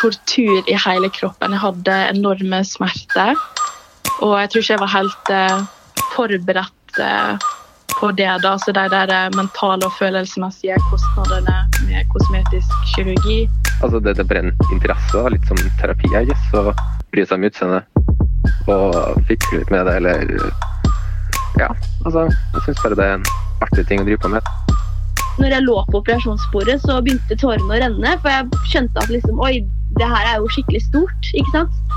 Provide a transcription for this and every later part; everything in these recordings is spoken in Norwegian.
tortur i hele kroppen. Jeg hadde enorme smerter. Og jeg tror ikke jeg var helt eh, forberedt eh, på det. da, Så de der eh, mentale og følelsesmessige kostnadene med kosmetisk kirurgi. Altså det, det brenner interesse, litt som terapi, jeg guess, å bry seg om utseendet. Og fikle litt med det, eller Ja, altså, jeg syns bare det er en artig ting å drive på med. Når jeg lå på operasjonsbordet, så begynte tårene å renne. For jeg skjønte at liksom, oi, det her er jo skikkelig stort. ikke sant?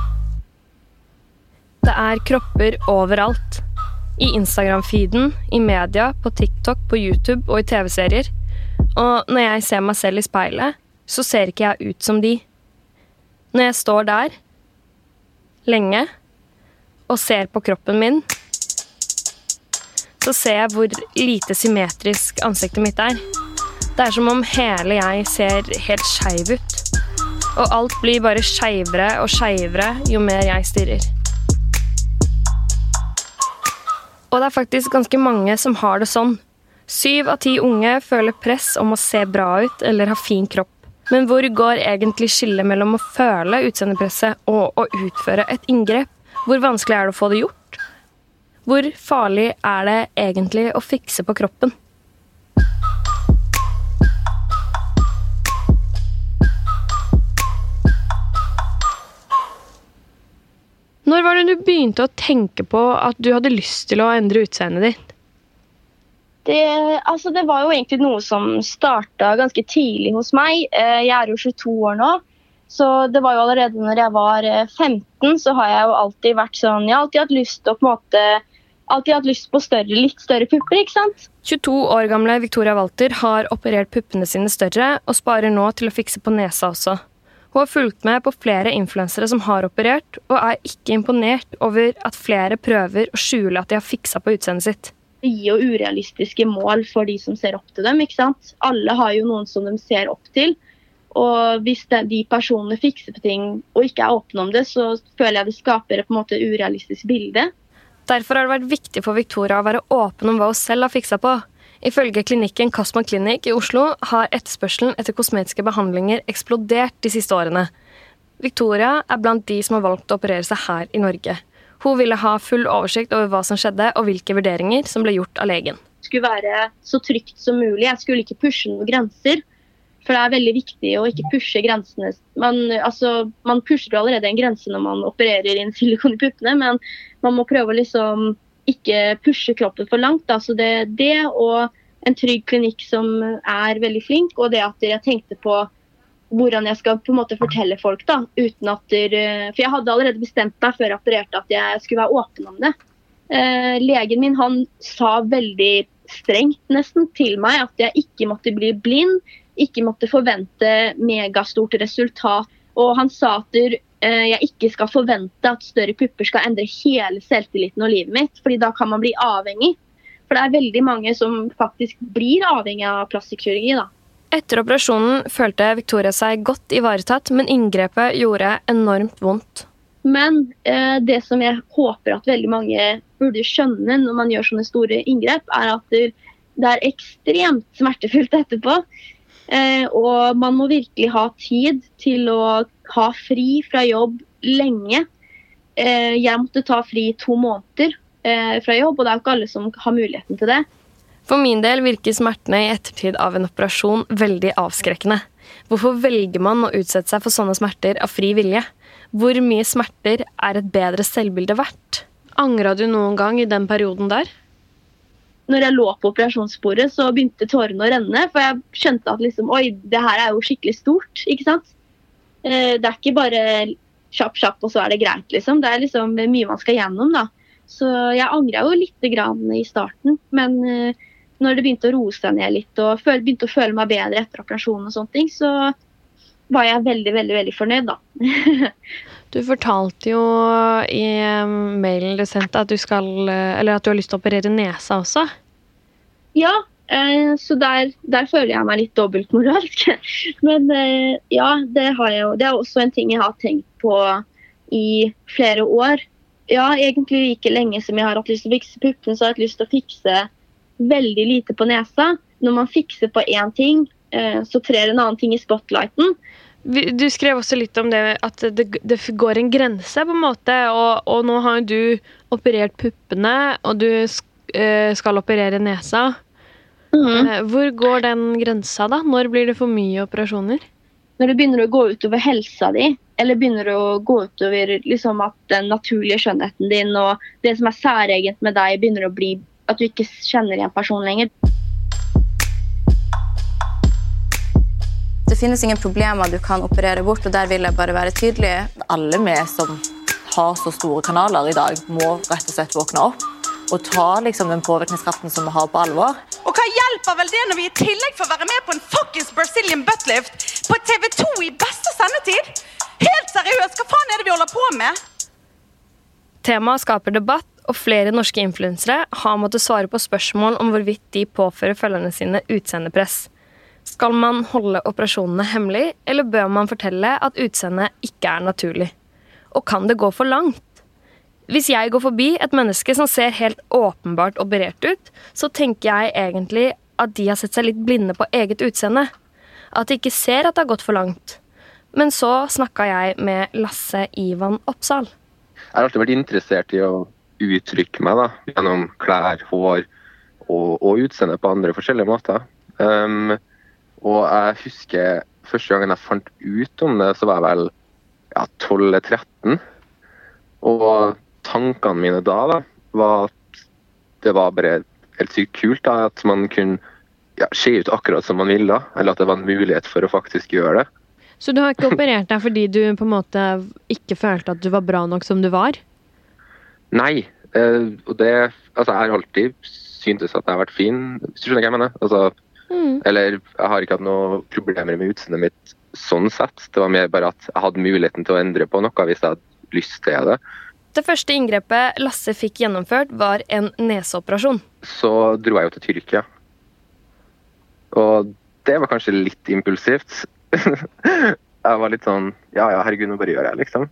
Det er kropper overalt. I Instagram-feeden, i media, på TikTok, på YouTube og i TV-serier. Og når jeg ser meg selv i speilet, så ser ikke jeg ut som de. Når jeg står der, lenge, og ser på kroppen min, så ser jeg hvor lite symmetrisk ansiktet mitt er. Det er som om hele jeg ser helt skeiv ut. Og alt blir bare skeivere og skeivere jo mer jeg stirrer. Og det er faktisk ganske mange som har det sånn. Syv av ti unge føler press om å se bra ut eller ha fin kropp. Men hvor går egentlig skillet mellom å føle utseendepresset og å utføre et inngrep? Hvor vanskelig er det å få det gjort? Hvor farlig er det egentlig å fikse på kroppen? Var det du begynte å tenke på at du hadde lyst til å endre utseendet ditt? Det, altså det var jo egentlig noe som starta ganske tidlig hos meg. Eh, jeg er jo 22 år nå. Så det var jo allerede når jeg var 15, eh, så har jeg jo alltid vært sånn Jeg har alltid hatt lyst til å på en måte alltid hatt lyst på større, litt større pupper. ikke sant? 22 år gamle Victoria Walter har operert puppene sine større, og sparer nå til å fikse på nesa også. Hun har fulgt med på flere influensere som har operert, og er ikke imponert over at flere prøver å skjule at de har fiksa på utseendet sitt. Det gir jo urealistiske mål for de som ser opp til dem. ikke sant? Alle har jo noen som de ser opp til. Og hvis de personene fikser på ting og ikke er åpne om det, så føler jeg det skaper et på en måte urealistisk bilde. Derfor har det vært viktig for Victoria å være åpen om hva hun selv har fiksa på. Ifølge klinikken Kastman Clinic i Oslo har etterspørselen etter kosmetiske behandlinger eksplodert de siste årene. Victoria er blant de som har valgt å operere seg her i Norge. Hun ville ha full oversikt over hva som skjedde og hvilke vurderinger som ble gjort av legen. Det skulle være så trygt som mulig. Jeg skulle ikke pushe noen grenser. For det er veldig viktig å ikke pushe grensene. Man, altså, man pusher allerede en grense når man opererer inn silikon i puppene, men man må prøve å liksom ikke pushe kroppen for langt. Da. Så det, det og en trygg klinikk som er veldig flink, og det at jeg tenkte på hvordan jeg skal på en måte fortelle folk. da, uten at der, For jeg hadde allerede bestemt meg før jeg opererte at jeg skulle være åpen om det. Eh, legen min han sa veldig strengt nesten til meg at jeg ikke måtte bli blind, ikke måtte forvente megastort resultat. Og han sa at eh, jeg ikke skal forvente at større pupper skal endre hele selvtilliten og livet mitt, fordi da kan man bli avhengig. For det er veldig mange som faktisk blir avhengig av plastikkirurgi. da. Etter operasjonen følte Victoria seg godt ivaretatt, men inngrepet gjorde enormt vondt. Men eh, det som jeg håper at veldig mange burde skjønne når man gjør sånne store inngrep, er at det er ekstremt smertefullt etterpå. Eh, og man må virkelig ha tid til å ha fri fra jobb lenge. Eh, jeg måtte ta fri to måneder eh, fra jobb, og det er jo ikke alle som har muligheten til det. For min del virker smertene i ettertid av en operasjon veldig avskrekkende. Hvorfor velger man å utsette seg for sånne smerter av fri vilje? Hvor mye smerter er et bedre selvbilde verdt? Angra du noen gang i den perioden der? Når jeg lå på operasjonsbordet, så begynte tårene å renne. For jeg skjønte at liksom, oi, det her er jo skikkelig stort. ikke sant? Eh, det er ikke bare kjapp, kjapp, og så er det greit, liksom. Det er liksom mye man skal gjennom, da. Så jeg angra jo litt i starten. Men eh, når det begynte å roe seg ned litt, og begynte å føle meg bedre etter operasjonen, og sånne ting, så var jeg veldig, veldig, veldig fornøyd, da. du fortalte jo i eh, mailen du sendte at du skal Eller at du har lyst til å operere nesa også. Ja, eh, så der, der, føler jeg meg litt dobbeltmoralsk. Men eh, ja, det jeg. Det er også en ting jeg har tenkt på i flere år. Ja, egentlig like lenge som jeg har hatt lyst til å fikse puppene, så har jeg hatt lyst til å fikse veldig lite på nesa. Når man fikser på én ting, så trer en annen ting i spotlighten. Du skrev også litt om det at det, det går en grense, på en måte. Og, og nå har jo du operert puppene, og du eh, skal operere nesa. Eh, Hvor går den grensa, da? Når blir det for mye operasjoner? Når det begynner å gå utover helsa di, eller begynner å gå utover liksom, at den naturlige skjønnheten din og det som er særegent med deg, begynner å bli at du ikke kjenner igjen personen lenger. Det finnes ingen problemer du kan operere bort, og der vil jeg bare være tydelig. alle vi som har så store kanaler i dag, må rett og slett våkne opp og ta liksom, den påvirkningskraften som vi har, på alvor. Og hva hjelper vel det når vi i tillegg får være med på en fuckings Brazilian buttlift på TV 2 i beste sendetid? Helt seriøst, hva faen er det vi holder på med? Temaet skaper debatt, og flere norske influensere har måttet svare på spørsmål om hvorvidt de påfører følgerne sine utseendepress. Skal man holde operasjonene hemmelig, eller bør man fortelle at utseendet ikke er naturlig? Og kan det gå for langt? Hvis jeg går forbi et menneske som ser helt åpenbart operert ut, så tenker jeg egentlig at de har sett seg litt blinde på eget utseende. At de ikke ser at det har gått for langt. Men så snakka jeg med Lasse Ivan Oppsal. Jeg har alltid vært interessert i å uttrykke meg da, gjennom klær, hår og, og utseende på andre forskjellige måter. Um, og jeg husker første gangen jeg fant ut om det, så var jeg vel ja, 12-13. Og tankene mine da, da var at det var bare helt sykt kult da, at man kunne ja, se ut akkurat som man ville. da, Eller at det var en mulighet for å faktisk gjøre det. Så du har ikke operert deg fordi du på en måte ikke følte at du var bra nok som du var? Nei. eh, og det Altså, jeg har alltid syntes at jeg har vært fin, hvis du skjønner hva jeg mener. Altså, Eller jeg har ikke hatt noen problemer med utseendet mitt sånn sett. Det var mer bare at jeg hadde muligheten til å endre på noe hvis jeg hadde lyst til det. Det første inngrepet Lasse fikk gjennomført, var en neseoperasjon. Så dro jeg jo til Tyrkia. Og det var kanskje litt impulsivt. jeg var litt sånn Ja ja, herregud, nå bare gjør jeg liksom.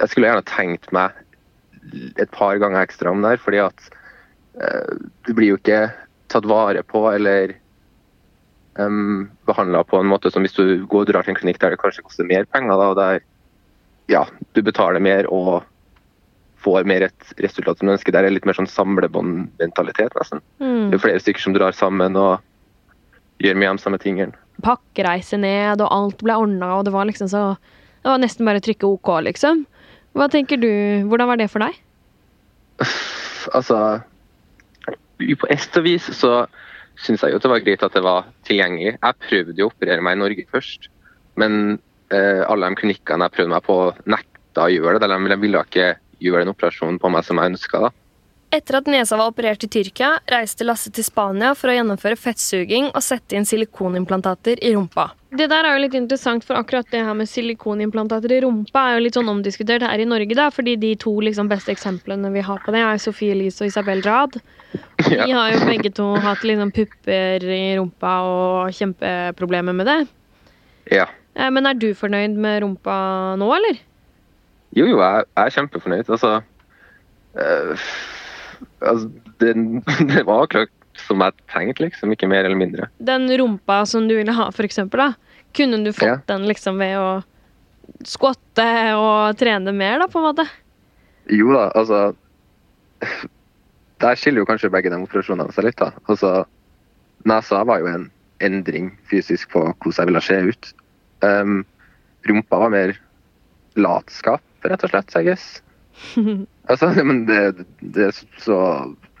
Jeg skulle gjerne tenkt meg et par ganger ekstra om det her, fordi at eh, du blir jo ikke tatt vare på eller um, behandla på en måte som hvis du går og drar til en klinikk der det kanskje koster mer penger, da, og der ja, du betaler mer og får mer et resultat som du ønsker. Der er litt mer sånn samlebåndmentalitet, nesten. Det er flere stykker som drar sammen og gjør mye av de samme tingene. Pakkereise ned, og alt ble ordna, og det var liksom så Det var nesten bare å trykke OK, liksom. Hva tenker du, Hvordan var det for deg? Altså På ett vis så syns jeg jo det var greit at det var tilgjengelig. Jeg prøvde jo å operere meg i Norge først, men eh, alle de klinikkene jeg prøvde meg på, nekta å gjøre det. De ville ikke gjøre den operasjonen på meg som jeg ønska. Etter at nesa var operert i Tyrkia, reiste Lasse til Spania for å gjennomføre fettsuging og sette inn silikonimplantater i rumpa. Det der er jo litt interessant, for akkurat det her med silikonimplantater i rumpa er jo litt sånn omdiskutert her i Norge, da, fordi de to liksom beste eksemplene vi har på det, er Sofie Elise og Isabel Rad. De har jo begge to hatt liksom pupper i rumpa og kjempeproblemer med det. Ja. Eh, Men er du fornøyd med rumpa nå, eller? Jo, jo, jeg, jeg er kjempefornøyd. Altså, eh, altså det, det var akkurat som jeg tenkte, liksom. Ikke mer eller mindre. Den rumpa som du ville ha, eksempel, da. Kunne du fått Ja. den liksom ved å skvatte og trene mer, da, på en måte? Jo da, altså Der skiller jo kanskje begge de operasjonene seg litt. da. Altså, Nesa var jo en endring fysisk på hvordan jeg ville se ut. Um, rumpa var mer latskap, rett og slett, I guess. altså, men det, det er så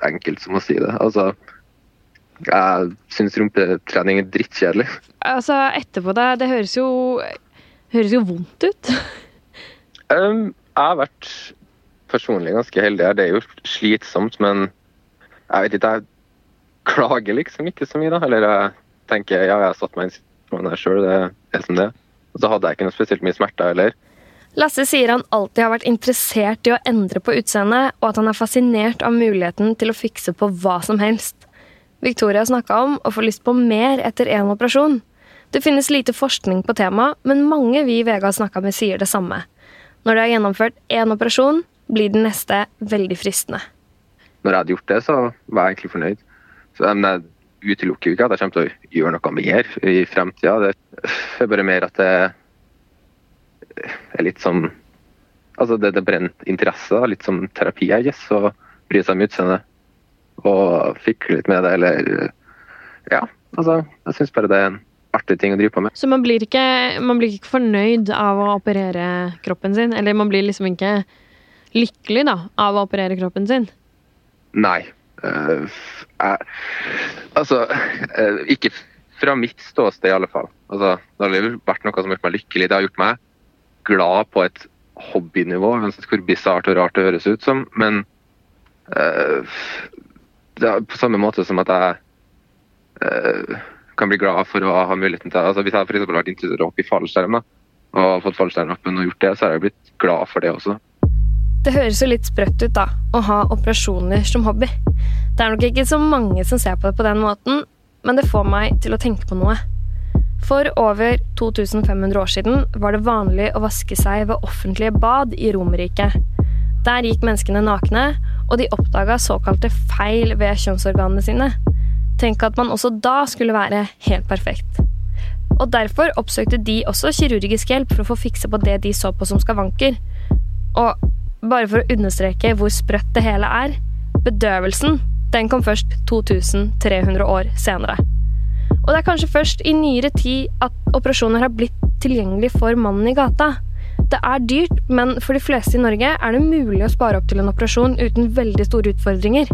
enkelt som å si det. Altså, jeg syns rumpetrening er drittkjedelig. Altså, etterpå deg, det høres jo Høres jo vondt ut. Um, jeg har vært personlig ganske heldig her. Det er jo slitsomt, men jeg vet ikke, jeg klager liksom ikke så mye, da. Eller jeg tenker ja, jeg har satt meg i en situasjon her sjøl, det er som det. Og så hadde jeg ikke noe spesielt mye smerter heller. Lasse sier han alltid har vært interessert i å endre på utseendet, og at han er fascinert av muligheten til å fikse på hva som helst. Victoria snakka om å få lyst på mer etter én operasjon. Det finnes lite forskning på temaet, men mange vi i VG har snakka med, sier det samme. Når du har gjennomført én operasjon, blir den neste veldig fristende. Når jeg hadde gjort det, så var jeg egentlig fornøyd. Så, men jeg utelukker ikke at jeg kommer til å gjøre noe mer i fremtida. Det er bare mer at det er litt som Altså, det, det brent interesse, litt som terapi, I guess. Å bry seg om utseendet og fikle litt med det, eller Ja, altså, jeg syns bare det er en artig ting å drive på med. Så man blir, ikke, man blir ikke fornøyd av å operere kroppen sin? Eller man blir liksom ikke lykkelig da, av å operere kroppen sin? Nei. Uh, jeg, altså, uh, ikke fra mitt ståsted, i alle fall. Altså, det har vært noe som har gjort meg lykkelig. Det har gjort meg glad på et hobbynivå. Hvor bisart og rart det høres ut som. Men uh, det er på samme måte som at jeg uh, kan bli glad for å ha muligheten til altså Hvis jeg f.eks. har vært interessert i å hoppe i fallskjerm da, og fått fallskjermlappen og gjort det, så har jeg blitt glad for det også. Det høres jo litt sprøtt ut, da, å ha operasjoner som hobby. Det er nok ikke så mange som ser på det på den måten, men det får meg til å tenke på noe. For over 2500 år siden var det vanlig å vaske seg ved offentlige bad i Romerriket. Der gikk menneskene nakne, og de oppdaga såkalte feil ved kjønnsorganene sine. Tenk at man også da skulle være helt perfekt. Og derfor oppsøkte de også kirurgisk hjelp for å få fikse på det de så på som skavanker. Og bare for å understreke hvor sprøtt det hele er bedøvelsen den kom først 2300 år senere. Og det er kanskje først i nyere tid at operasjoner har blitt tilgjengelig for mannen i gata. Det er dyrt, men for de fleste i Norge er det mulig å spare opp til en operasjon uten veldig store utfordringer.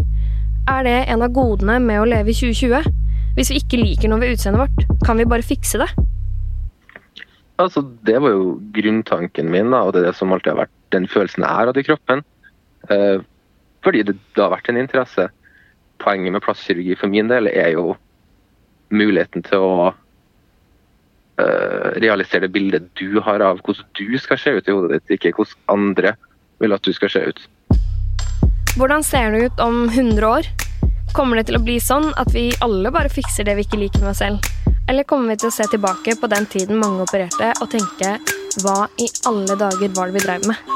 Er det en av godene med å leve i 2020? Hvis vi ikke liker noe ved utseendet vårt, kan vi bare fikse det? Altså, Det var jo grunntanken min, da, og det er det som alltid har vært den følelsen jeg har hatt i kroppen. Eh, fordi det, det har vært en interesse. Poenget med plastkirurgi for min del er jo muligheten til å uh, realisere det bildet du har av hvordan du skal se ut i hodet ditt, ikke hvordan andre vil at du skal se ut. Hvordan ser det ut om 100 år? Kommer det til å bli sånn at vi alle bare fikser det vi ikke liker med oss selv? Eller kommer vi til å se tilbake på den tiden mange opererte, og tenke hva i alle dager var det vi drev med?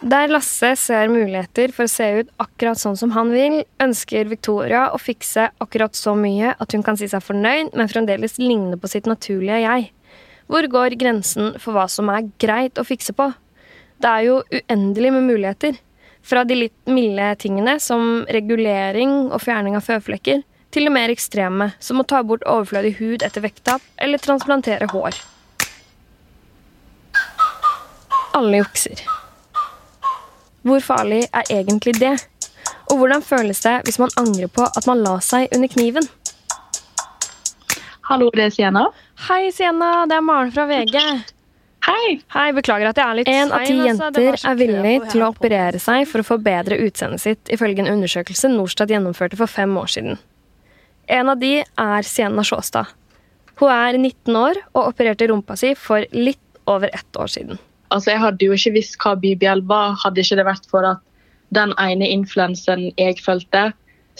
Der Lasse ser muligheter for å se ut akkurat sånn som han vil, ønsker Victoria å fikse akkurat så mye at hun kan si seg fornøyd, men fremdeles ligne på sitt naturlige jeg. Hvor går grensen for hva som er greit å fikse på? Det er jo uendelig med muligheter. Fra de litt milde tingene som regulering og fjerning av føflekker, til det mer ekstreme, som å ta bort overflødig hud etter vekttap eller transplantere hår. Alle jukser. Hvor farlig er egentlig det? Og hvordan føles det hvis man angrer på at man la seg under kniven? Hallo, det er Sienna. Hei, Sienna. Det er Maren fra VG. Hei. Hei, Beklager at jeg er litt sein. En av ti altså. jenter er villig til å operere seg for å forbedre utseendet sitt, ifølge en undersøkelse Norstat gjennomførte for fem år siden. En av de er Sienna Sjåstad. Hun er 19 år og opererte rumpa si for litt over ett år siden. Altså, jeg hadde jo ikke visst hva BBL var, hadde ikke det vært for at den ene influenseren jeg fulgte,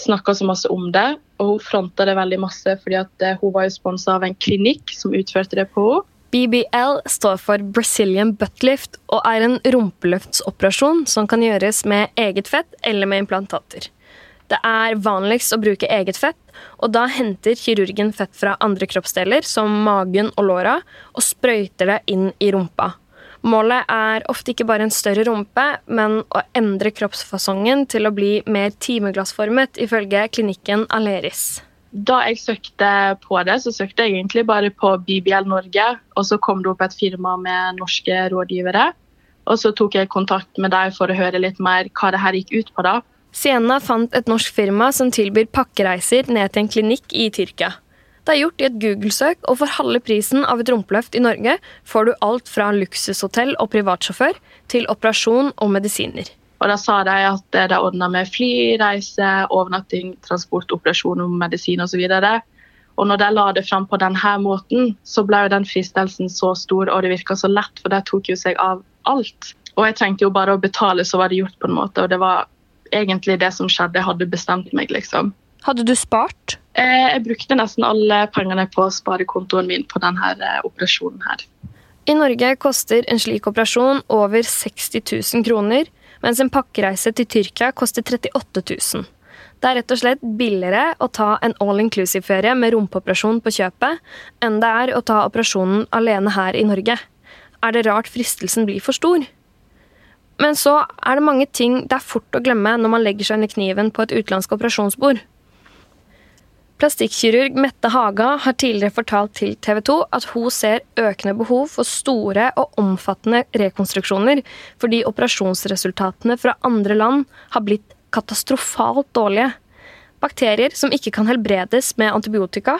snakka så masse om det. Og hun fronta det veldig masse, fordi at eh, hun var jo sponsa av en klinikk som utførte det på henne. BBL står for Brazilian buttlift og er en rumpeløftsoperasjon som kan gjøres med eget fett eller med implantater. Det er vanligst å bruke eget fett, og da henter kirurgen fett fra andre kroppsdeler, som magen og låra, og sprøyter det inn i rumpa. Målet er ofte ikke bare en større rumpe, men å endre kroppsfasongen til å bli mer timeglassformet, ifølge klinikken Aleris. Da jeg søkte på det, så søkte jeg egentlig bare på BBL Norge. Og så kom det opp et firma med norske rådgivere. Og så tok jeg kontakt med deg for å høre litt mer hva det her gikk ut på. da. Sienna fant et norsk firma som tilbyr pakkereiser ned til en klinikk i Tyrkia. Det er gjort i et Google-søk, og for halve prisen av et rumpeløft i Norge får du alt fra luksushotell og privatsjåfør til operasjon og medisiner. Og Da sa de at de ordna med fly, reise, overnatting, transport, operasjon og medisin osv. Og når de la det fram på denne måten, så ble jo den fristelsen så stor, og det virka så lett, for de tok jo seg av alt. Og jeg trengte jo bare å betale, så var det gjort på en måte. Og det var egentlig det som skjedde. Jeg hadde bestemt meg, liksom. Hadde du spart? Eh, jeg brukte nesten alle pengene på sparekontoen min på denne eh, operasjonen her. I Norge koster en slik operasjon over 60 000 kroner, mens en pakkereise til Tyrkia koster 38 000. Det er rett og slett billigere å ta en all inclusive-ferie med rumpeoperasjon på kjøpet enn det er å ta operasjonen alene her i Norge. er det rart fristelsen blir for stor. Men så er det mange ting det er fort å glemme når man legger seg under kniven på et utenlandsk operasjonsbord. Plastikkirurg Mette Haga har tidligere fortalt til TV 2 at hun ser økende behov for store og omfattende rekonstruksjoner fordi operasjonsresultatene fra andre land har blitt katastrofalt dårlige. Bakterier som ikke kan helbredes med antibiotika,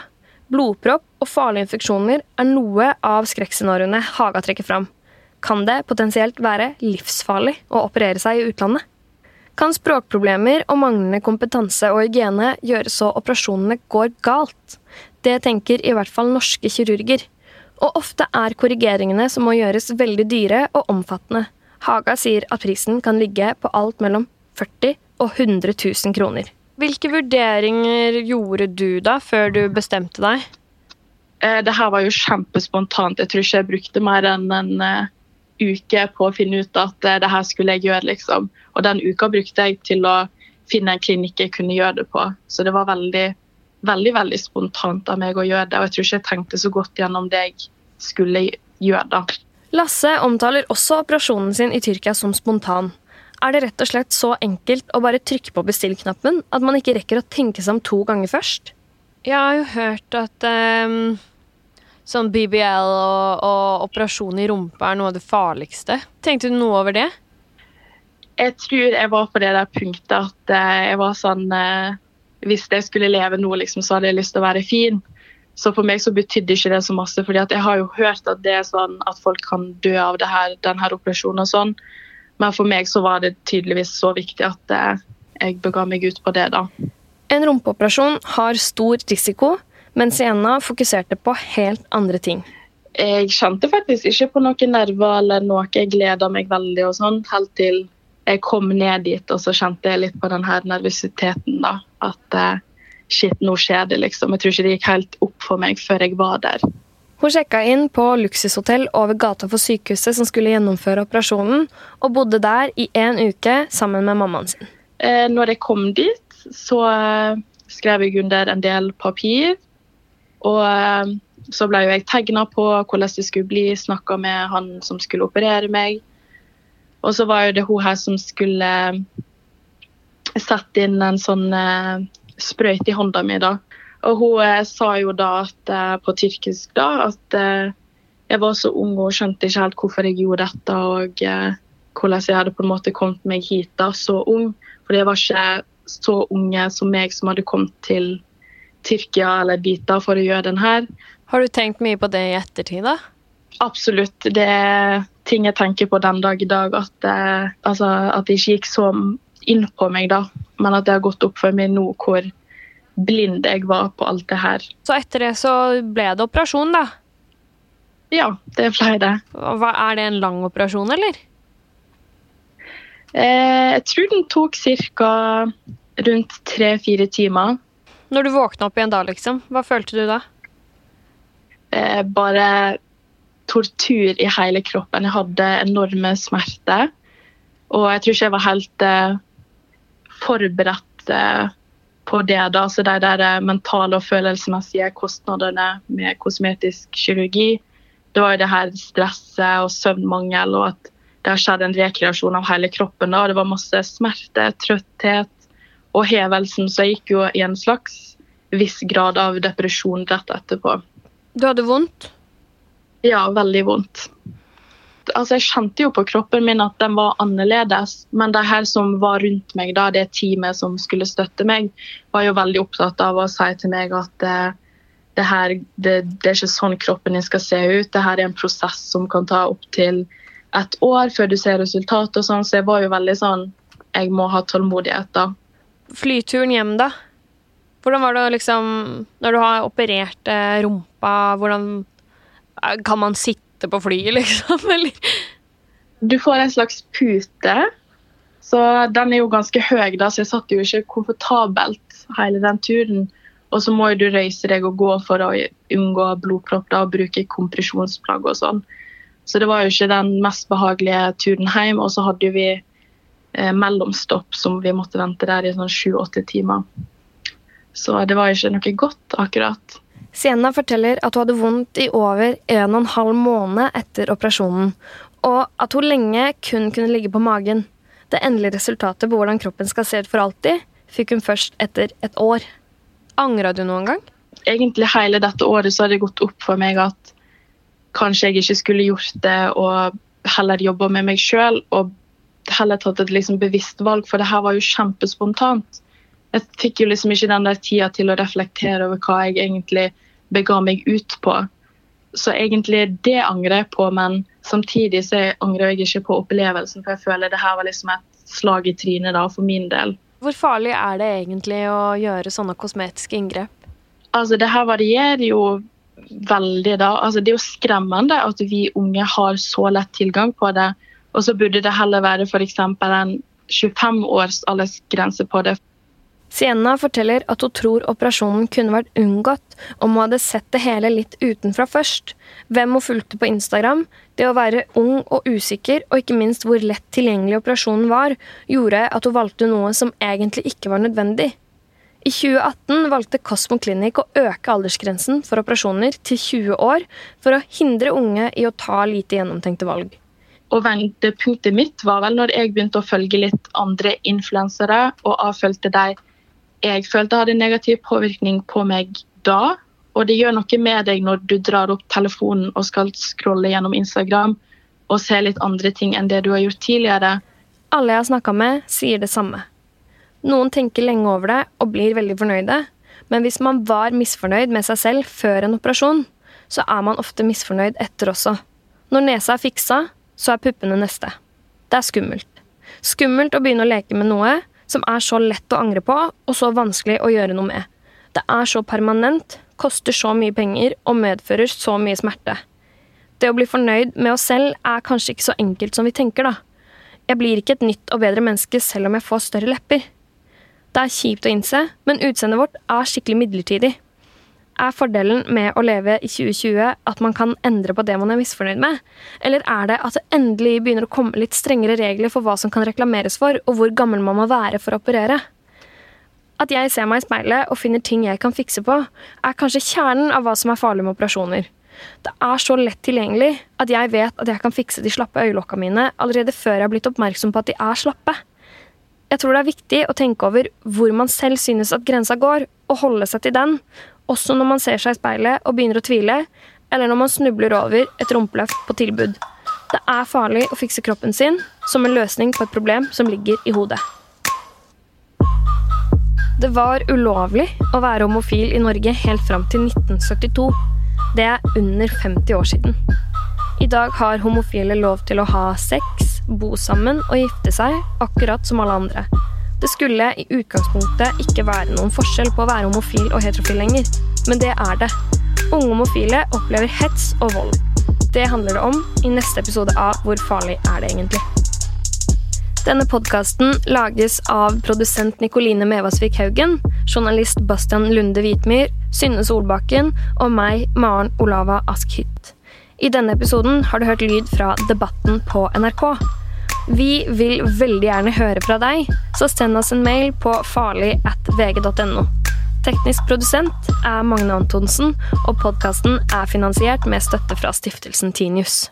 blodpropp og farlige infeksjoner er noe av skrekkscenarioene Haga trekker fram. Kan det potensielt være livsfarlig å operere seg i utlandet? Kan språkproblemer og manglende kompetanse og hygiene gjøre så operasjonene går galt. Det tenker i hvert fall norske kirurger. Og ofte er korrigeringene som må gjøres veldig dyre og omfattende. Haga sier at prisen kan ligge på alt mellom 40 og 100 000 kroner. Hvilke vurderinger gjorde du da, før du bestemte deg? Eh, det her var jo kjempespontant. Jeg tror ikke jeg brukte mer enn en eh, uke på å finne ut at eh, det her skulle jeg gjøre, liksom. Og den uka brukte jeg til å finne en klinikk jeg kunne gjøre det på. Så det var veldig, veldig, veldig spontant av meg å gjøre det. Og jeg tror ikke jeg tenkte så godt gjennom det jeg skulle gjøre da. Lasse omtaler også operasjonen sin i Tyrkia som spontan. Er det rett og slett så enkelt å bare trykke på bestill-knappen at man ikke rekker å tenke seg om to ganger først? Jeg har jo hørt at um sånn BBL og, og operasjon i rumpa er noe av det farligste. Tenkte du noe over det? Jeg tror jeg var på det der punktet at eh, jeg var sånn eh, Hvis jeg skulle leve nå, liksom, så hadde jeg lyst til å være fin. Så for meg så betydde ikke det så masse, fordi jeg har jo hørt at det er sånn at folk kan dø av det her, denne operasjonen og sånn. Men for meg så var det tydeligvis så viktig at eh, jeg bega meg ut på det, da. En rumpeoperasjon har stor risiko, mens Sienna fokuserte på helt andre ting. Jeg kjente faktisk ikke på noen nerver eller noe. Jeg gleda meg veldig og sånn, helt til jeg kom ned dit og så kjente jeg litt på den her nervøsiteten. da, At uh, shit, nå skjer det, liksom. Jeg tror ikke det gikk helt opp for meg før jeg var der. Hun sjekka inn på luksushotell over gata for sykehuset som skulle gjennomføre operasjonen, og bodde der i en uke sammen med mammaen sin. Eh, når jeg kom dit, så eh, skrev jeg under en del papir og eh, så ble jo jeg tegna på hvordan det skulle bli, snakka med han som skulle operere meg. Og så var jo det hun her som skulle eh, sette inn en sånn uh, sprøyte i hånda mi, da. Og hun uh, sa jo da at, uh, på tyrkisk da at jeg var så ung og skjønte ikke helt hvorfor jeg gjorde dette, og hvordan jeg hadde på en måte kommet meg hit da, så ung. For jeg var ikke så unge som meg som hadde kommet til Tyrkia eller Bita for å gjøre den her. Har du tenkt mye på det i ettertid, da? Absolutt. Det er ting jeg tenker på den dag i dag. At, det, altså, at det ikke gikk så inn på meg da, men at det har gått opp for meg nå hvor blind jeg var på alt det her. Så etter det så ble det operasjon, da? Ja, det ble det. Hva, er det en lang operasjon, eller? Eh, jeg tror den tok ca. rundt tre-fire timer. Når du våkna opp igjen da, liksom, hva følte du da? Eh, bare tortur i hele kroppen. Jeg hadde enorme smerter. Og jeg tror ikke jeg var helt eh, forberedt eh, på det. da, så De der mentale og følelsesmessige kostnadene med kosmetisk kirurgi. Det var jo det her stresset og søvnmangel, og at det har skjedd en rekreasjon av hele kroppen. da, Det var masse smerte, trøtthet, og hevelsen, så jeg gikk jo i en slags viss grad av depresjon rett etterpå. Du hadde vondt? Ja, veldig vondt. Altså, jeg kjente jo på kroppen min at den var annerledes, men de her som var rundt meg, da, det teamet som skulle støtte meg, var jo veldig opptatt av å si til meg at eh, det, her, det, det, er ikke sånn kroppen din skal se ut. Det her er en prosess som kan ta opptil et år før du ser resultatet. og sånn, Så jeg var jo veldig sånn Jeg må ha tålmodighet, da flyturen hjem, da? Hvordan var det liksom Når du har operert eh, rumpa, hvordan eh, Kan man sitte på flyet, liksom? Eller? Du får en slags pute. Så den er jo ganske høy, da, så jeg satt jo ikke komfortabelt hele den turen. Og så må jo du røyse deg og gå for å unngå blodpropp da, og bruke kompresjonsplagg og sånn. Så det var jo ikke den mest behagelige turen hjem. Og så hadde vi eh, mellomstopp som vi måtte vente der i sånn sju-åtte timer. Så det var ikke noe godt, akkurat. Sienna forteller at hun hadde vondt i over en og en halv måned etter operasjonen, og at hun lenge kun kunne ligge på magen. Det endelige resultatet på hvordan kroppen skal se ut for alltid, fikk hun først etter et år. Angra du noen gang? Egentlig hele dette året så har det gått opp for meg at kanskje jeg ikke skulle gjort det og heller jobba med meg sjøl og heller tatt et liksom bevisst valg, for det her var jo kjempespontant. Jeg fikk jo liksom ikke den der tida til å reflektere over hva jeg egentlig bega meg ut på. Så egentlig det angrer jeg på, men samtidig så angrer jeg ikke på opplevelsen, for jeg føler det her var liksom et slag i trynet da, for min del. Hvor farlig er det egentlig å gjøre sånne kosmetiske inngrep? Altså, det her varierer jo veldig, da. Altså, det er jo skremmende at vi unge har så lett tilgang på det. Og så burde det heller være f.eks. en 25 års aldersgrense på det. Sienna forteller at hun tror operasjonen kunne vært unngått om hun hadde sett det hele litt utenfra først. Hvem hun fulgte på Instagram, det å være ung og usikker, og ikke minst hvor lett tilgjengelig operasjonen var, gjorde at hun valgte noe som egentlig ikke var nødvendig. I 2018 valgte Cosmo Clinic å øke aldersgrensen for operasjoner til 20 år for å hindre unge i å ta lite gjennomtenkte valg. Og vendepunktet mitt var vel når jeg begynte å følge litt andre influensere og avfølte de jeg følte hadde negativ påvirkning på meg da. Og det gjør noe med deg når du drar opp telefonen og skal scrolle gjennom Instagram og se litt andre ting enn det du har gjort tidligere. Alle jeg har snakka med, sier det samme. Noen tenker lenge over det og blir veldig fornøyde, men hvis man var misfornøyd med seg selv før en operasjon, så er man ofte misfornøyd etter også. Når nesa er fiksa, så er puppene neste. Det er skummelt. Skummelt å begynne å leke med noe som er så lett å angre på, og så vanskelig å gjøre noe med. Det er så permanent, koster så mye penger og medfører så mye smerte. Det å bli fornøyd med oss selv er kanskje ikke så enkelt som vi tenker, da. Jeg blir ikke et nytt og bedre menneske selv om jeg får større lepper. Det er kjipt å innse, men utseendet vårt er skikkelig midlertidig. Er fordelen med å leve i 2020 at man kan endre på det man er misfornøyd med? Eller er det at det endelig begynner å komme litt strengere regler for hva som kan reklameres for, og hvor gammel man må være for å operere? At jeg ser meg i speilet og finner ting jeg kan fikse på, er kanskje kjernen av hva som er farlig med operasjoner. Det er så lett tilgjengelig at jeg vet at jeg kan fikse de slappe øyelokka mine allerede før jeg har blitt oppmerksom på at de er slappe. Jeg tror det er viktig å tenke over hvor man selv synes at grensa går, og holde seg til den, også når man ser seg i speilet og begynner å tvile, eller når man snubler over et rumpeløft på tilbud. Det er farlig å fikse kroppen sin som en løsning på et problem som ligger i hodet. Det var ulovlig å være homofil i Norge helt fram til 1972. Det er under 50 år siden. I dag har homofile lov til å ha sex, bo sammen og gifte seg, akkurat som alle andre. Det skulle i utgangspunktet ikke være noen forskjell på å være homofil og heterofil lenger, men det er det. Unge homofile opplever hets og vold. Det handler det om i neste episode av Hvor farlig er det egentlig? Denne podkasten lages av produsent Nikoline Mevasvik Haugen, journalist Bastian Lunde Hvitmyr, Synne Solbakken og meg, Maren Olava Askhytt. I denne episoden har du hørt lyd fra Debatten på NRK. Vi vil veldig gjerne høre fra deg, så send oss en mail på farlig at vg.no. Teknisk produsent er Magne Antonsen, og podkasten er finansiert med støtte fra stiftelsen Tinius.